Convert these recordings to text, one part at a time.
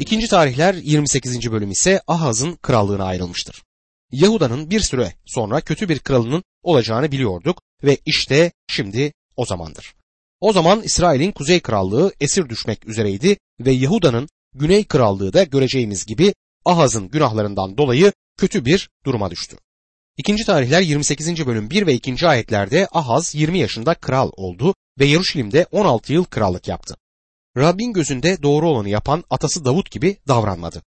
İkinci tarihler 28. bölüm ise Ahaz'ın krallığına ayrılmıştır. Yahuda'nın bir süre sonra kötü bir kralının olacağını biliyorduk ve işte şimdi o zamandır. O zaman İsrail'in kuzey krallığı esir düşmek üzereydi ve Yahuda'nın güney krallığı da göreceğimiz gibi Ahaz'ın günahlarından dolayı kötü bir duruma düştü. İkinci tarihler 28. bölüm 1 ve 2. ayetlerde Ahaz 20 yaşında kral oldu ve Yeruşalim'de 16 yıl krallık yaptı. Rabbin gözünde doğru olanı yapan atası Davut gibi davranmadı.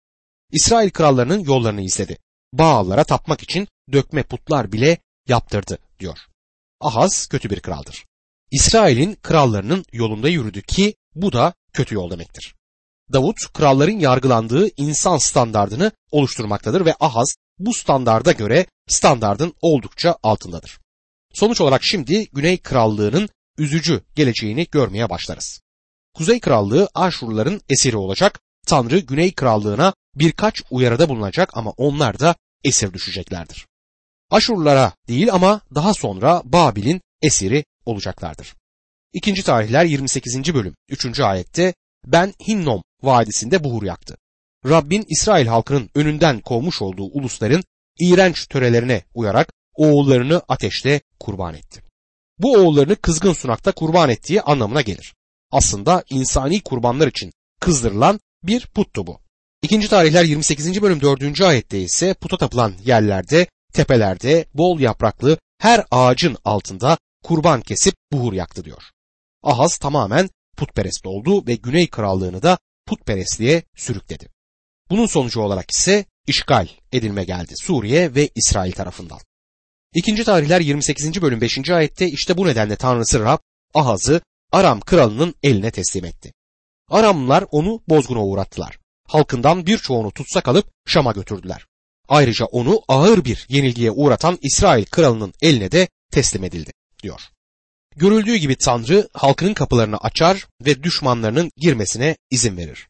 İsrail krallarının yollarını izledi. Baallara tapmak için dökme putlar bile yaptırdı diyor. Ahaz kötü bir kraldır. İsrail'in krallarının yolunda yürüdü ki bu da kötü yol demektir. Davut kralların yargılandığı insan standardını oluşturmaktadır ve Ahaz bu standarda göre standardın oldukça altındadır. Sonuç olarak şimdi Güney Krallığı'nın üzücü geleceğini görmeye başlarız. Kuzey Krallığı Aşurluların esiri olacak, Tanrı Güney Krallığı'na birkaç uyarıda bulunacak ama onlar da esir düşeceklerdir. Aşurlulara değil ama daha sonra Babil'in esiri olacaklardır. İkinci tarihler 28. bölüm 3. ayette ben Hinnom vadisinde buhur yaktı. Rabbin İsrail halkının önünden kovmuş olduğu ulusların iğrenç törelerine uyarak oğullarını ateşte kurban etti. Bu oğullarını kızgın sunakta kurban ettiği anlamına gelir. Aslında insani kurbanlar için kızdırılan bir puttu bu. İkinci tarihler 28. bölüm 4. ayette ise puta tapılan yerlerde, tepelerde, bol yapraklı her ağacın altında kurban kesip buhur yaktı diyor. Ahaz tamamen putperest oldu ve Güney Krallığını da putperestliğe sürükledi. Bunun sonucu olarak ise işgal edilme geldi Suriye ve İsrail tarafından. İkinci tarihler 28. bölüm 5. ayette işte bu nedenle Tanrısı Rab Ahaz'ı Aram kralının eline teslim etti. Aramlılar onu bozguna uğrattılar. Halkından birçoğunu tutsak alıp Şam'a götürdüler. Ayrıca onu ağır bir yenilgiye uğratan İsrail kralının eline de teslim edildi diyor. Görüldüğü gibi Tanrı halkının kapılarını açar ve düşmanlarının girmesine izin verir.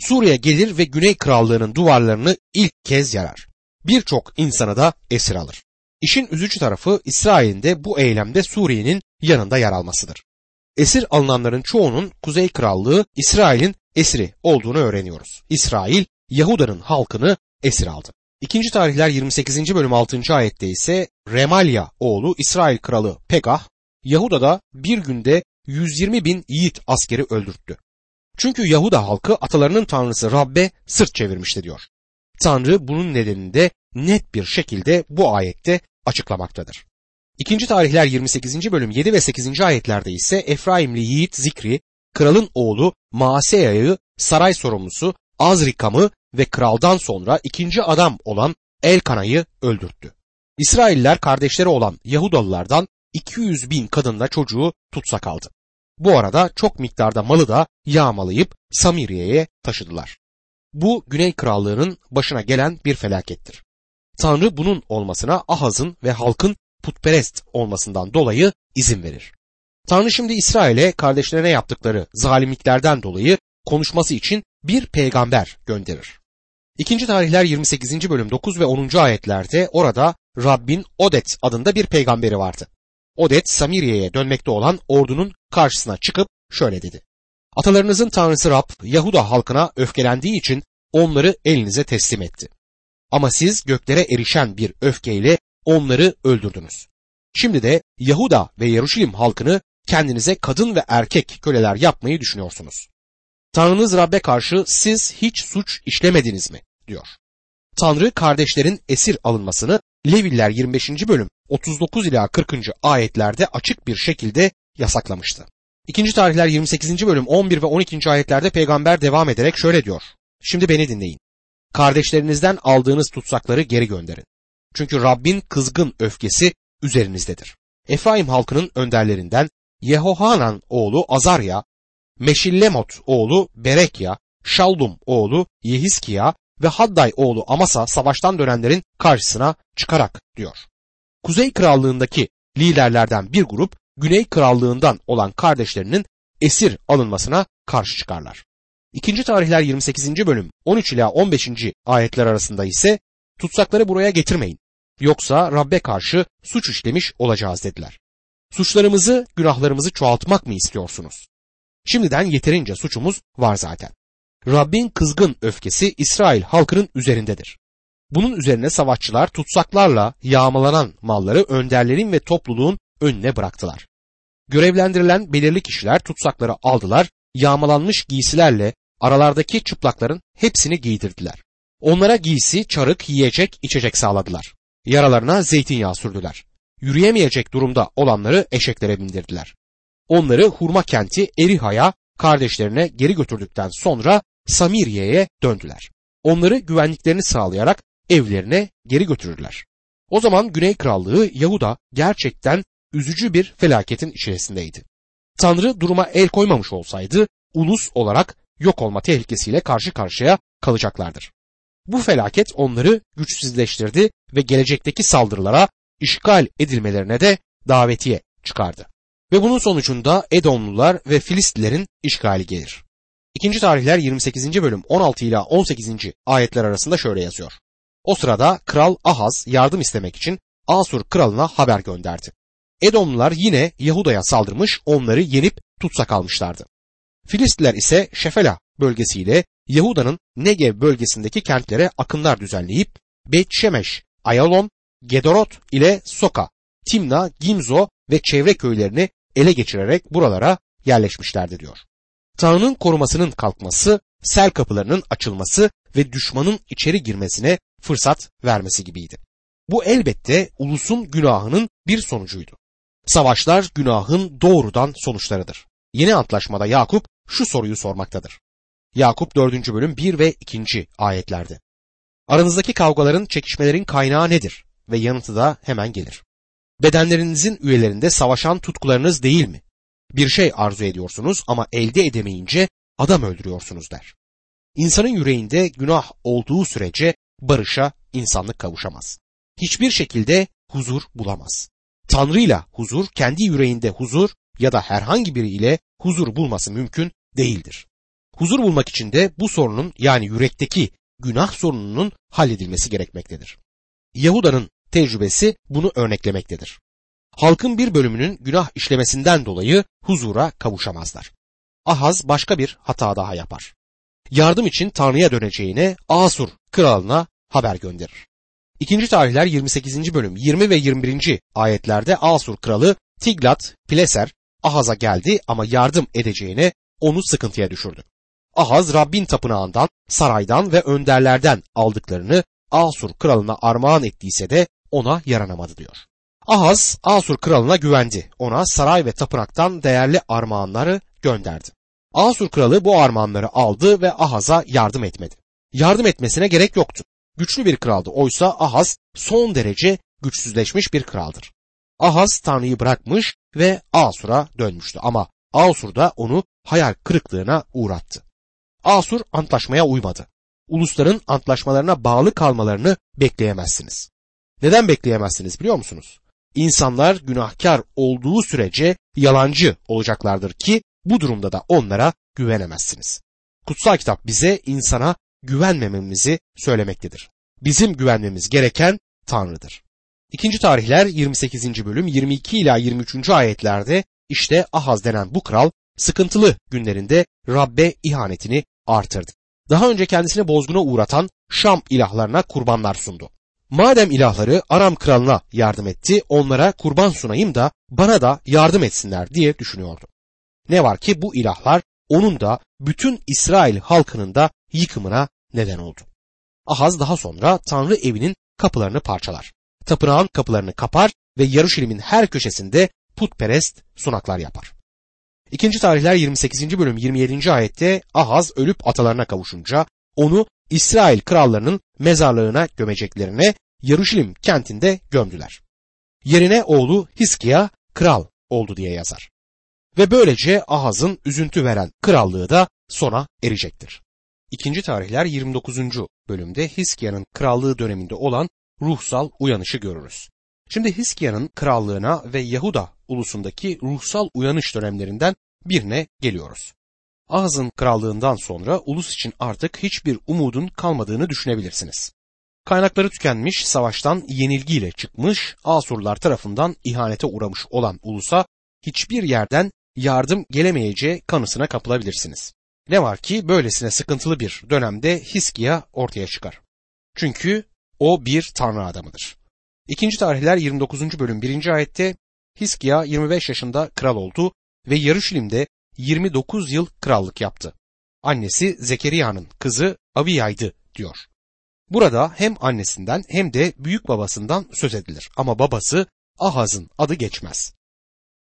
Suriye gelir ve Güney Krallığı'nın duvarlarını ilk kez yarar. Birçok insanı da esir alır. İşin üzücü tarafı İsrail'in de bu eylemde Suriye'nin yanında yer almasıdır. Esir alınanların çoğunun Kuzey Krallığı İsrail'in esiri olduğunu öğreniyoruz. İsrail Yahuda'nın halkını esir aldı. İkinci tarihler 28. bölüm 6. ayette ise Remalya oğlu İsrail kralı Pegah Yahuda'da bir günde 120 bin yiğit askeri öldürttü. Çünkü Yahuda halkı atalarının tanrısı Rabbe sırt çevirmişti diyor. Tanrı bunun nedenini de net bir şekilde bu ayette açıklamaktadır. İkinci tarihler 28. bölüm 7 ve 8. ayetlerde ise Efraimli yiğit Zikri, kralın oğlu Maaseya'yı saray sorumlusu Azrikam'ı ve kraldan sonra ikinci adam olan Elkana'yı öldürttü. İsrailler kardeşleri olan Yahudalılardan 200 bin kadınla çocuğu tutsak aldı. Bu arada çok miktarda malı da yağmalayıp Samiriye'ye taşıdılar. Bu Güney Krallığı'nın başına gelen bir felakettir. Tanrı bunun olmasına Ahaz'ın ve halkın putperest olmasından dolayı izin verir. Tanrı şimdi İsrail'e kardeşlerine yaptıkları zalimliklerden dolayı konuşması için bir peygamber gönderir. İkinci tarihler 28. bölüm 9 ve 10. ayetlerde orada Rabbin Odet adında bir peygamberi vardı. Odet Samiriye'ye dönmekte olan ordunun karşısına çıkıp şöyle dedi. Atalarınızın tanrısı Rab Yahuda halkına öfkelendiği için onları elinize teslim etti. Ama siz göklere erişen bir öfkeyle onları öldürdünüz. Şimdi de Yahuda ve Yeruşalim halkını kendinize kadın ve erkek köleler yapmayı düşünüyorsunuz. Tanrınız Rab'be karşı siz hiç suç işlemediniz mi? diyor. Tanrı kardeşlerin esir alınmasını Leviller 25. bölüm 39 ila 40. ayetlerde açık bir şekilde yasaklamıştı. İkinci tarihler 28. bölüm 11 ve 12. ayetlerde peygamber devam ederek şöyle diyor. Şimdi beni dinleyin. Kardeşlerinizden aldığınız tutsakları geri gönderin. Çünkü Rabbin kızgın öfkesi üzerinizdedir. Efraim halkının önderlerinden Yehohanan oğlu Azarya, Meşillemot oğlu Berekya, Şallum oğlu Yehiskiya ve Hadday oğlu Amasa savaştan dönenlerin karşısına çıkarak diyor. Kuzey Krallığındaki liderlerden bir grup Güney Krallığından olan kardeşlerinin esir alınmasına karşı çıkarlar. İkinci tarihler 28. bölüm 13 ila 15. ayetler arasında ise tutsakları buraya getirmeyin. Yoksa Rabbe karşı suç işlemiş olacağız dediler. Suçlarımızı, günahlarımızı çoğaltmak mı istiyorsunuz? Şimdiden yeterince suçumuz var zaten. Rabbin kızgın öfkesi İsrail halkının üzerindedir. Bunun üzerine savaşçılar tutsaklarla yağmalanan malları önderlerin ve topluluğun önüne bıraktılar. Görevlendirilen belirli kişiler tutsakları aldılar, yağmalanmış giysilerle aralardaki çıplakların hepsini giydirdiler. Onlara giysi, çarık, yiyecek, içecek sağladılar. Yaralarına zeytinyağı sürdüler. Yürüyemeyecek durumda olanları eşeklere bindirdiler. Onları hurma kenti Eriha'ya kardeşlerine geri götürdükten sonra Samiriye'ye döndüler. Onları güvenliklerini sağlayarak evlerine geri götürürler. O zaman Güney Krallığı Yahuda gerçekten üzücü bir felaketin içerisindeydi. Tanrı duruma el koymamış olsaydı ulus olarak yok olma tehlikesiyle karşı karşıya kalacaklardır. Bu felaket onları güçsüzleştirdi ve gelecekteki saldırılara işgal edilmelerine de davetiye çıkardı. Ve bunun sonucunda Edomlular ve Filistlilerin işgali gelir. İkinci tarihler 28. bölüm 16 ila 18. ayetler arasında şöyle yazıyor. O sırada kral Ahaz yardım istemek için Asur kralına haber gönderdi. Edomlular yine Yahuda'ya saldırmış onları yenip tutsak almışlardı. Filistliler ise Şefela bölgesiyle Yahuda'nın Negev bölgesindeki kentlere akınlar düzenleyip Bet Şemeş, Ayalon, Gedorot ile Soka, Timna, Gimzo ve çevre köylerini ele geçirerek buralara yerleşmişlerdi diyor. Tanrı'nın korumasının kalkması, sel kapılarının açılması ve düşmanın içeri girmesine fırsat vermesi gibiydi. Bu elbette ulusun günahının bir sonucuydu. Savaşlar günahın doğrudan sonuçlarıdır. Yeni antlaşmada Yakup şu soruyu sormaktadır. Yakup 4. bölüm 1 ve 2. ayetlerde. Aranızdaki kavgaların, çekişmelerin kaynağı nedir? Ve yanıtı da hemen gelir. Bedenlerinizin üyelerinde savaşan tutkularınız değil mi? Bir şey arzu ediyorsunuz ama elde edemeyince adam öldürüyorsunuz der. İnsanın yüreğinde günah olduğu sürece barışa insanlık kavuşamaz. Hiçbir şekilde huzur bulamaz. Tanrı'yla huzur, kendi yüreğinde huzur ya da herhangi biriyle huzur bulması mümkün değildir. Huzur bulmak için de bu sorunun yani yürekteki günah sorununun halledilmesi gerekmektedir. Yahuda'nın tecrübesi bunu örneklemektedir. Halkın bir bölümünün günah işlemesinden dolayı huzura kavuşamazlar. Ahaz başka bir hata daha yapar. Yardım için Tanrı'ya döneceğine Asur kralına haber gönderir. İkinci tarihler 28. bölüm 20 ve 21. ayetlerde Asur kralı Tiglat Pileser Ahaz'a geldi ama yardım edeceğine onu sıkıntıya düşürdü. Ahaz Rabbin tapınağından, saraydan ve önderlerden aldıklarını Asur kralına armağan ettiyse de ona yaranamadı diyor. Ahaz Asur kralına güvendi. Ona saray ve tapınaktan değerli armağanları gönderdi. Asur kralı bu armağanları aldı ve Ahaz'a yardım etmedi. Yardım etmesine gerek yoktu. Güçlü bir kraldı. Oysa Ahaz son derece güçsüzleşmiş bir kraldır. Ahaz Tanrı'yı bırakmış ve Asur'a dönmüştü ama Asur da onu hayal kırıklığına uğrattı. Asur antlaşmaya uymadı. Ulusların antlaşmalarına bağlı kalmalarını bekleyemezsiniz. Neden bekleyemezsiniz biliyor musunuz? İnsanlar günahkar olduğu sürece yalancı olacaklardır ki bu durumda da onlara güvenemezsiniz. Kutsal kitap bize insana güvenmememizi söylemektedir. Bizim güvenmemiz gereken Tanrı'dır. İkinci tarihler 28. bölüm 22 ila 23. ayetlerde işte Ahaz denen bu kral sıkıntılı günlerinde Rabbe ihanetini artırdı. Daha önce kendisini bozguna uğratan Şam ilahlarına kurbanlar sundu. Madem ilahları Aram kralına yardım etti, onlara kurban sunayım da bana da yardım etsinler diye düşünüyordu. Ne var ki bu ilahlar onun da bütün İsrail halkının da yıkımına neden oldu. Ahaz daha sonra Tanrı evinin kapılarını parçalar. Tapınağın kapılarını kapar ve Yarışilim'in her köşesinde putperest sunaklar yapar. İkinci tarihler 28. bölüm 27. ayette Ahaz ölüp atalarına kavuşunca onu İsrail krallarının mezarlığına gömeceklerine Yarışilim kentinde gömdüler. Yerine oğlu Hiskiya kral oldu diye yazar. Ve böylece Ahaz'ın üzüntü veren krallığı da sona erecektir. İkinci tarihler 29. bölümde Hiskia'nın krallığı döneminde olan ruhsal uyanışı görürüz. Şimdi Hiskia'nın krallığına ve Yahuda ulusundaki ruhsal uyanış dönemlerinden birine geliyoruz. Ahaz'ın krallığından sonra ulus için artık hiçbir umudun kalmadığını düşünebilirsiniz. Kaynakları tükenmiş, savaştan yenilgiyle çıkmış, Asurlar tarafından ihanete uğramış olan ulusa hiçbir yerden yardım gelemeyeceği kanısına kapılabilirsiniz. Ne var ki böylesine sıkıntılı bir dönemde Hiskiya ortaya çıkar. Çünkü o bir tanrı adamıdır. İkinci tarihler 29. bölüm 1. ayette Hiskiya 25 yaşında kral oldu ve Yarışilim'de 29 yıl krallık yaptı. Annesi Zekeriya'nın kızı Abiya'ydı diyor. Burada hem annesinden hem de büyük babasından söz edilir ama babası Ahaz'ın adı geçmez.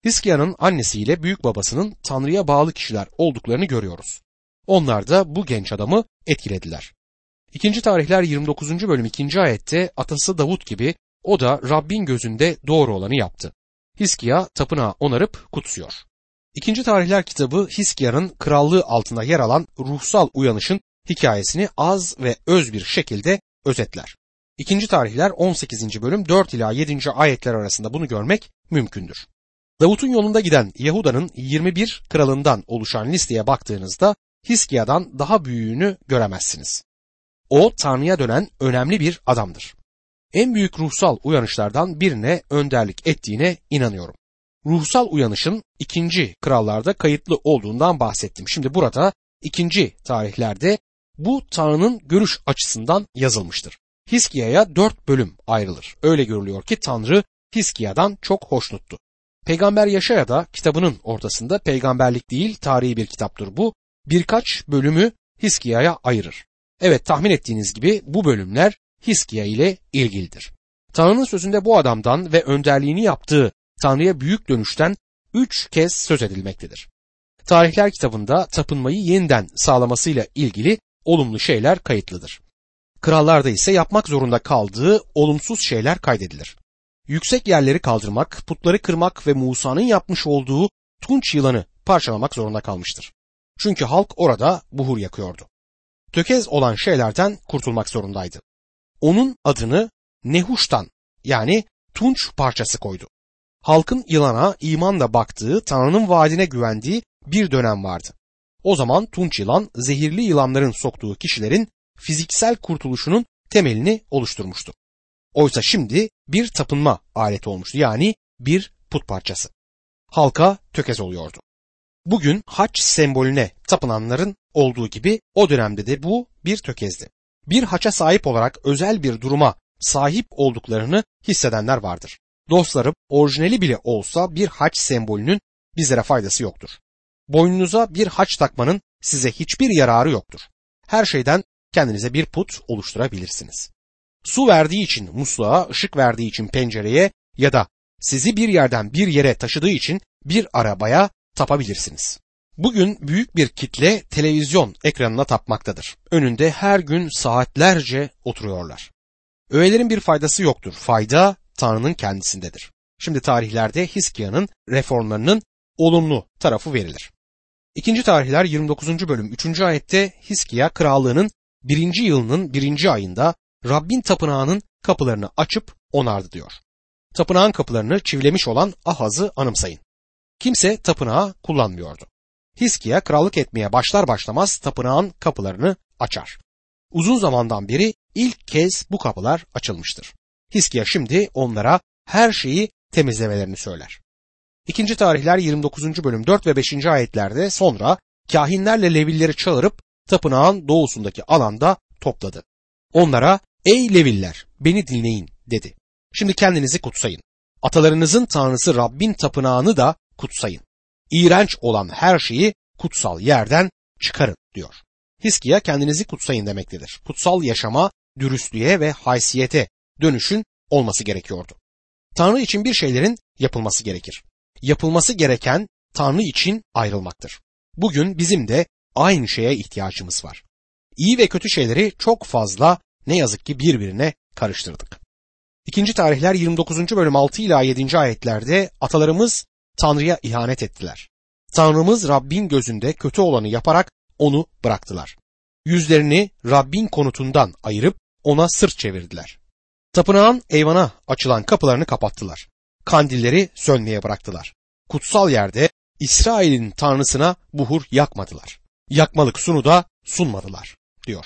Hiskia'nın annesiyle büyük babasının Tanrı'ya bağlı kişiler olduklarını görüyoruz. Onlar da bu genç adamı etkilediler. İkinci tarihler 29. bölüm 2. ayette atası Davut gibi o da Rabbin gözünde doğru olanı yaptı. Hiskia tapınağı onarıp kutsuyor. İkinci tarihler kitabı Hiskia'nın krallığı altında yer alan ruhsal uyanışın hikayesini az ve öz bir şekilde özetler. İkinci tarihler 18. bölüm 4 ila 7. ayetler arasında bunu görmek mümkündür. Davut'un yolunda giden Yahuda'nın 21 kralından oluşan listeye baktığınızda Hiskia'dan daha büyüğünü göremezsiniz. O Tanrı'ya dönen önemli bir adamdır. En büyük ruhsal uyanışlardan birine önderlik ettiğine inanıyorum. Ruhsal uyanışın ikinci krallarda kayıtlı olduğundan bahsettim. Şimdi burada ikinci tarihlerde bu Tanrı'nın görüş açısından yazılmıştır. Hiskia'ya dört bölüm ayrılır. Öyle görülüyor ki Tanrı Hiskia'dan çok hoşnuttu. Peygamber Yaşaya da kitabının ortasında peygamberlik değil tarihi bir kitaptır bu. Birkaç bölümü Hiskia'ya ayırır. Evet tahmin ettiğiniz gibi bu bölümler Hiskia ile ilgilidir. Tanrı'nın sözünde bu adamdan ve önderliğini yaptığı Tanrı'ya büyük dönüşten üç kez söz edilmektedir. Tarihler kitabında tapınmayı yeniden sağlamasıyla ilgili olumlu şeyler kayıtlıdır. Krallarda ise yapmak zorunda kaldığı olumsuz şeyler kaydedilir. Yüksek yerleri kaldırmak, putları kırmak ve Musa'nın yapmış olduğu tunç yılanı parçalamak zorunda kalmıştır. Çünkü halk orada buhur yakıyordu. Tökez olan şeylerden kurtulmak zorundaydı. Onun adını Nehuş'tan yani tunç parçası koydu. Halkın yılana imanla baktığı, Tanrı'nın vaadine güvendiği bir dönem vardı. O zaman tunç yılan zehirli yılanların soktuğu kişilerin fiziksel kurtuluşunun temelini oluşturmuştu. Oysa şimdi bir tapınma aleti olmuştu yani bir put parçası. Halka tökez oluyordu. Bugün haç sembolüne tapınanların olduğu gibi o dönemde de bu bir tökezdi. Bir haça sahip olarak özel bir duruma sahip olduklarını hissedenler vardır. Dostlarım orijinali bile olsa bir haç sembolünün bizlere faydası yoktur. Boynunuza bir haç takmanın size hiçbir yararı yoktur. Her şeyden kendinize bir put oluşturabilirsiniz. Su verdiği için musluğa, ışık verdiği için pencereye ya da sizi bir yerden bir yere taşıdığı için bir arabaya tapabilirsiniz. Bugün büyük bir kitle televizyon ekranına tapmaktadır. Önünde her gün saatlerce oturuyorlar. Öğelerin bir faydası yoktur. Fayda Tanrı'nın kendisindedir. Şimdi tarihlerde Hiskia'nın reformlarının olumlu tarafı verilir. İkinci tarihler 29. bölüm 3. ayette Hiskia krallığının birinci yılının birinci ayında Rabbin tapınağının kapılarını açıp onardı diyor. Tapınağın kapılarını çivilemiş olan Ahaz'ı anımsayın. Kimse tapınağı kullanmıyordu. Hiskia krallık etmeye başlar başlamaz tapınağın kapılarını açar. Uzun zamandan beri ilk kez bu kapılar açılmıştır. Hiskia şimdi onlara her şeyi temizlemelerini söyler. İkinci tarihler 29. bölüm 4 ve 5. ayetlerde sonra kahinlerle Levilleri çağırıp tapınağın doğusundaki alanda topladı. Onlara ey Leviller beni dinleyin dedi. Şimdi kendinizi kutsayın. Atalarınızın tanrısı Rabbin tapınağını da kutsayın. İğrenç olan her şeyi kutsal yerden çıkarın diyor. Hiskia kendinizi kutsayın demektedir. Kutsal yaşama, dürüstlüğe ve haysiyete dönüşün olması gerekiyordu. Tanrı için bir şeylerin yapılması gerekir. Yapılması gereken Tanrı için ayrılmaktır. Bugün bizim de aynı şeye ihtiyacımız var. İyi ve kötü şeyleri çok fazla ne yazık ki birbirine karıştırdık. İkinci tarihler 29. bölüm 6 ila 7. ayetlerde atalarımız Tanrı'ya ihanet ettiler. Tanrımız Rabbin gözünde kötü olanı yaparak onu bıraktılar. Yüzlerini Rabbin konutundan ayırıp ona sırt çevirdiler. Tapınağın eyvana açılan kapılarını kapattılar. Kandilleri sönmeye bıraktılar. Kutsal yerde İsrail'in tanrısına buhur yakmadılar. Yakmalık sunu da sunmadılar diyor.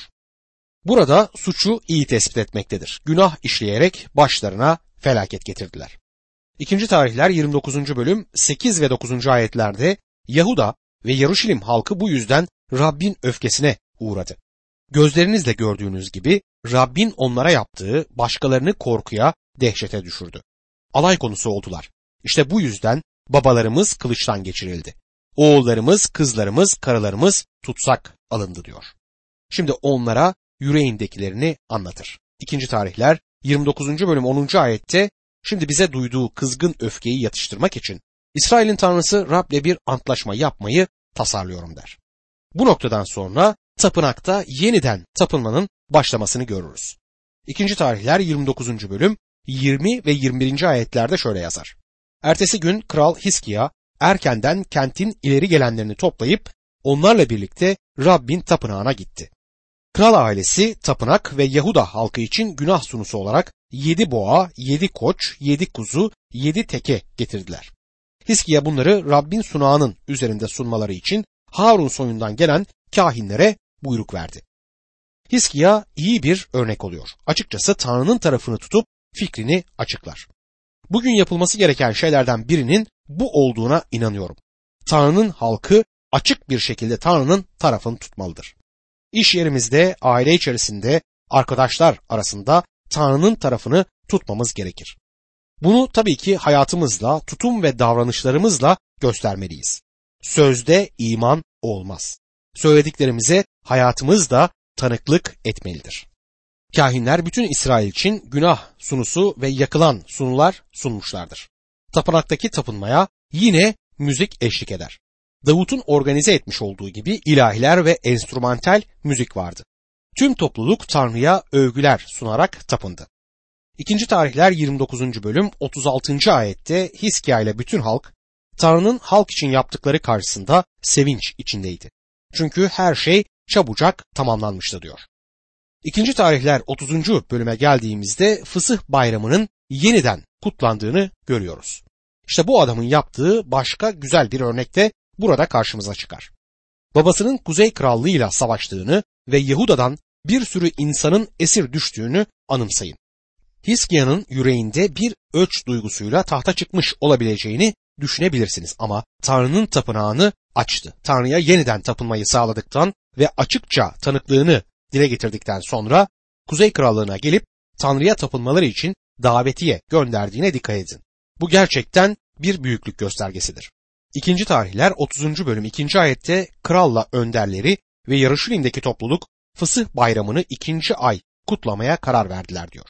Burada suçu iyi tespit etmektedir. Günah işleyerek başlarına felaket getirdiler. İkinci tarihler 29. bölüm 8 ve 9. ayetlerde Yahuda ve Yaruşilim halkı bu yüzden Rabbin öfkesine uğradı. Gözlerinizle gördüğünüz gibi Rabbin onlara yaptığı başkalarını korkuya, dehşete düşürdü. Alay konusu oldular. İşte bu yüzden babalarımız kılıçtan geçirildi. Oğullarımız, kızlarımız, karılarımız tutsak alındı diyor. Şimdi onlara yüreğindekilerini anlatır. İkinci tarihler 29. bölüm 10. ayette şimdi bize duyduğu kızgın öfkeyi yatıştırmak için İsrail'in tanrısı Rab'le bir antlaşma yapmayı tasarlıyorum der. Bu noktadan sonra tapınakta yeniden tapınmanın başlamasını görürüz. İkinci tarihler 29. bölüm 20 ve 21. ayetlerde şöyle yazar. Ertesi gün Kral Hiskiya erkenden kentin ileri gelenlerini toplayıp onlarla birlikte Rabbin tapınağına gitti. Kral ailesi tapınak ve Yahuda halkı için günah sunusu olarak yedi boğa, yedi koç, yedi kuzu, yedi teke getirdiler. Hiskiya bunları Rabbin sunağının üzerinde sunmaları için Harun soyundan gelen kahinlere buyruk verdi. Hiskiya iyi bir örnek oluyor. Açıkçası Tanrı'nın tarafını tutup fikrini açıklar. Bugün yapılması gereken şeylerden birinin bu olduğuna inanıyorum. Tanrı'nın halkı açık bir şekilde Tanrı'nın tarafını tutmalıdır. İş yerimizde, aile içerisinde, arkadaşlar arasında Tanrı'nın tarafını tutmamız gerekir. Bunu tabii ki hayatımızla, tutum ve davranışlarımızla göstermeliyiz. Sözde iman olmaz. Söylediklerimize hayatımızda tanıklık etmelidir. Kahinler bütün İsrail için günah sunusu ve yakılan sunular sunmuşlardır. Tapınaktaki tapınmaya yine müzik eşlik eder. Davut'un organize etmiş olduğu gibi ilahiler ve enstrümantal müzik vardı. Tüm topluluk Tanrı'ya övgüler sunarak tapındı. İkinci tarihler 29. bölüm 36. ayette Hiskiya ile bütün halk Tanrı'nın halk için yaptıkları karşısında sevinç içindeydi. Çünkü her şey çabucak tamamlanmıştı diyor. İkinci tarihler 30. bölüme geldiğimizde Fısıh bayramının yeniden kutlandığını görüyoruz. İşte bu adamın yaptığı başka güzel bir örnek de burada karşımıza çıkar. Babasının Kuzey Krallığı'yla savaştığını ve Yahuda'dan bir sürü insanın esir düştüğünü anımsayın. Hiskia'nın yüreğinde bir ölç duygusuyla tahta çıkmış olabileceğini düşünebilirsiniz ama Tanrı'nın tapınağını açtı. Tanrı'ya yeniden tapınmayı sağladıktan ve açıkça tanıklığını dile getirdikten sonra Kuzey Krallığı'na gelip Tanrı'ya tapınmaları için davetiye gönderdiğine dikkat edin. Bu gerçekten bir büyüklük göstergesidir. İkinci tarihler 30. bölüm 2. ayette kralla önderleri ve Yarışilim'deki topluluk Fısıh bayramını ikinci ay kutlamaya karar verdiler diyor.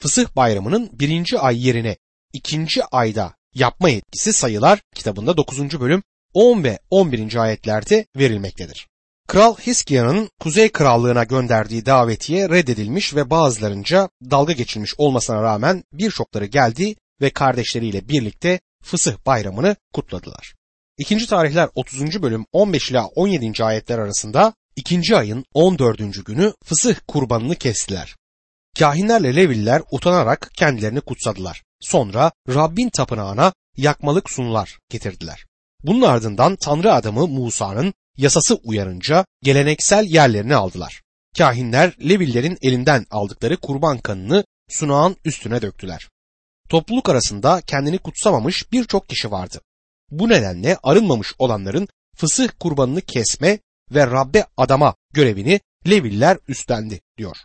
Fısıh bayramının birinci ay yerine ikinci ayda yapma etkisi sayılar kitabında 9. bölüm 10 ve 11. ayetlerde verilmektedir. Kral Hiskia'nın Kuzey Krallığına gönderdiği davetiye reddedilmiş ve bazılarınca dalga geçilmiş olmasına rağmen birçokları geldi ve kardeşleriyle birlikte Fısıh bayramını kutladılar. İkinci tarihler 30. bölüm 15 ila 17. ayetler arasında ikinci ayın 14. günü Fısıh kurbanını kestiler. Kahinlerle Leviller utanarak kendilerini kutsadılar. Sonra Rabbin tapınağına yakmalık sunular getirdiler. Bunun ardından Tanrı adamı Musa'nın yasası uyarınca geleneksel yerlerini aldılar. Kahinler Levillerin elinden aldıkları kurban kanını sunağın üstüne döktüler. Topluluk arasında kendini kutsamamış birçok kişi vardı. Bu nedenle arınmamış olanların fısıh kurbanını kesme ve Rabbe adama görevini Leviller üstlendi diyor.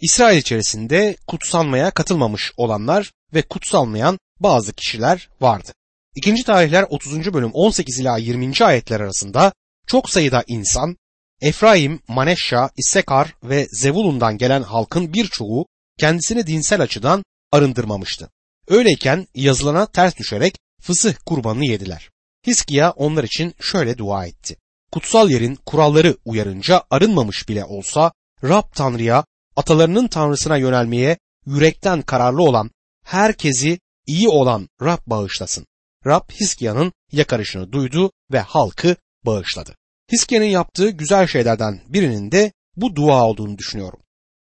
İsrail içerisinde kutsanmaya katılmamış olanlar ve kutsalmayan bazı kişiler vardı. İkinci tarihler 30. bölüm 18 ila 20. ayetler arasında çok sayıda insan Efraim, Maneşşa, İssekar ve Zevulun'dan gelen halkın birçoğu kendisini dinsel açıdan arındırmamıştı. Öyleyken yazılana ters düşerek fısıh kurbanını yediler. Hiskiya onlar için şöyle dua etti. Kutsal yerin kuralları uyarınca arınmamış bile olsa Rab Tanrı'ya, atalarının Tanrısına yönelmeye yürekten kararlı olan, herkesi iyi olan Rab bağışlasın. Rab Hiskia'nın yakarışını duydu ve halkı bağışladı. Hiskia'nın yaptığı güzel şeylerden birinin de bu dua olduğunu düşünüyorum.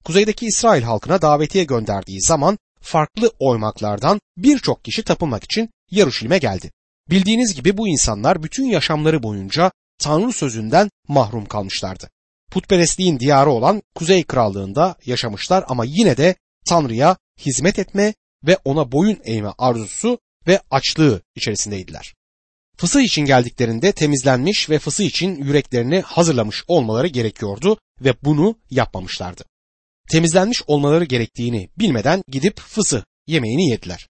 Kuzeydeki İsrail halkına davetiye gönderdiği zaman farklı oymaklardan birçok kişi tapınmak için Yaruşilim'e geldi. Bildiğiniz gibi bu insanlar bütün yaşamları boyunca Tanrı sözünden mahrum kalmışlardı. Putperestliğin diyarı olan Kuzey Krallığında yaşamışlar ama yine de Tanrı'ya hizmet etme ve ona boyun eğme arzusu ve açlığı içerisindeydiler. Fısıh için geldiklerinde temizlenmiş ve fısıh için yüreklerini hazırlamış olmaları gerekiyordu ve bunu yapmamışlardı. Temizlenmiş olmaları gerektiğini bilmeden gidip fısıh yemeğini yediler.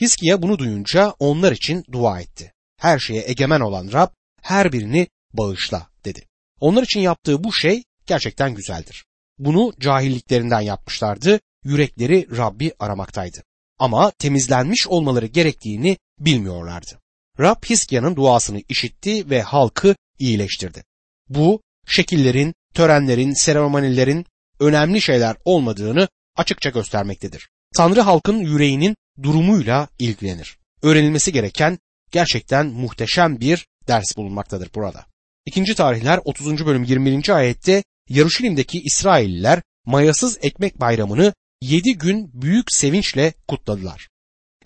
Hiskiya bunu duyunca onlar için dua etti. Her şeye egemen olan Rab her birini bağışla dedi. Onlar için yaptığı bu şey gerçekten güzeldir. Bunu cahilliklerinden yapmışlardı, yürekleri Rabbi aramaktaydı. Ama temizlenmiş olmaları gerektiğini bilmiyorlardı. Rab Hiskia'nın duasını işitti ve halkı iyileştirdi. Bu şekillerin, törenlerin, seremonilerin önemli şeyler olmadığını açıkça göstermektedir. Tanrı halkın yüreğinin durumuyla ilgilenir. Öğrenilmesi gereken gerçekten muhteşem bir ders bulunmaktadır burada. İkinci tarihler 30. bölüm 21. ayette Yaruşilim'deki İsrailliler mayasız ekmek bayramını 7 gün büyük sevinçle kutladılar.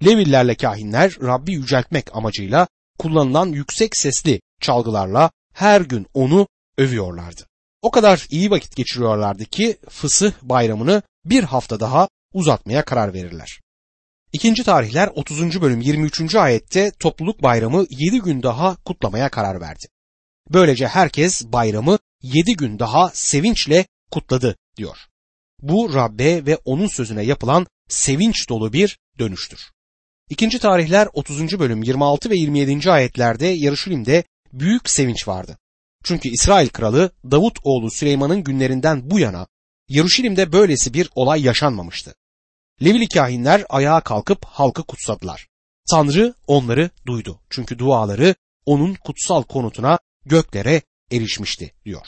Levililerle kahinler Rabbi yüceltmek amacıyla kullanılan yüksek sesli çalgılarla her gün onu övüyorlardı. O kadar iyi vakit geçiriyorlardı ki fısıh bayramını bir hafta daha uzatmaya karar verirler. İkinci tarihler 30. bölüm 23. ayette topluluk bayramı 7 gün daha kutlamaya karar verdi. Böylece herkes bayramı 7 gün daha sevinçle kutladı diyor. Bu Rabbe ve onun sözüne yapılan sevinç dolu bir dönüştür. İkinci tarihler 30. bölüm 26 ve 27. ayetlerde Yarışilim'de büyük sevinç vardı. Çünkü İsrail kralı Davut oğlu Süleyman'ın günlerinden bu yana Yaruşilim'de böylesi bir olay yaşanmamıştı. Levili kahinler ayağa kalkıp halkı kutsadılar. Tanrı onları duydu. Çünkü duaları onun kutsal konutuna göklere erişmişti diyor.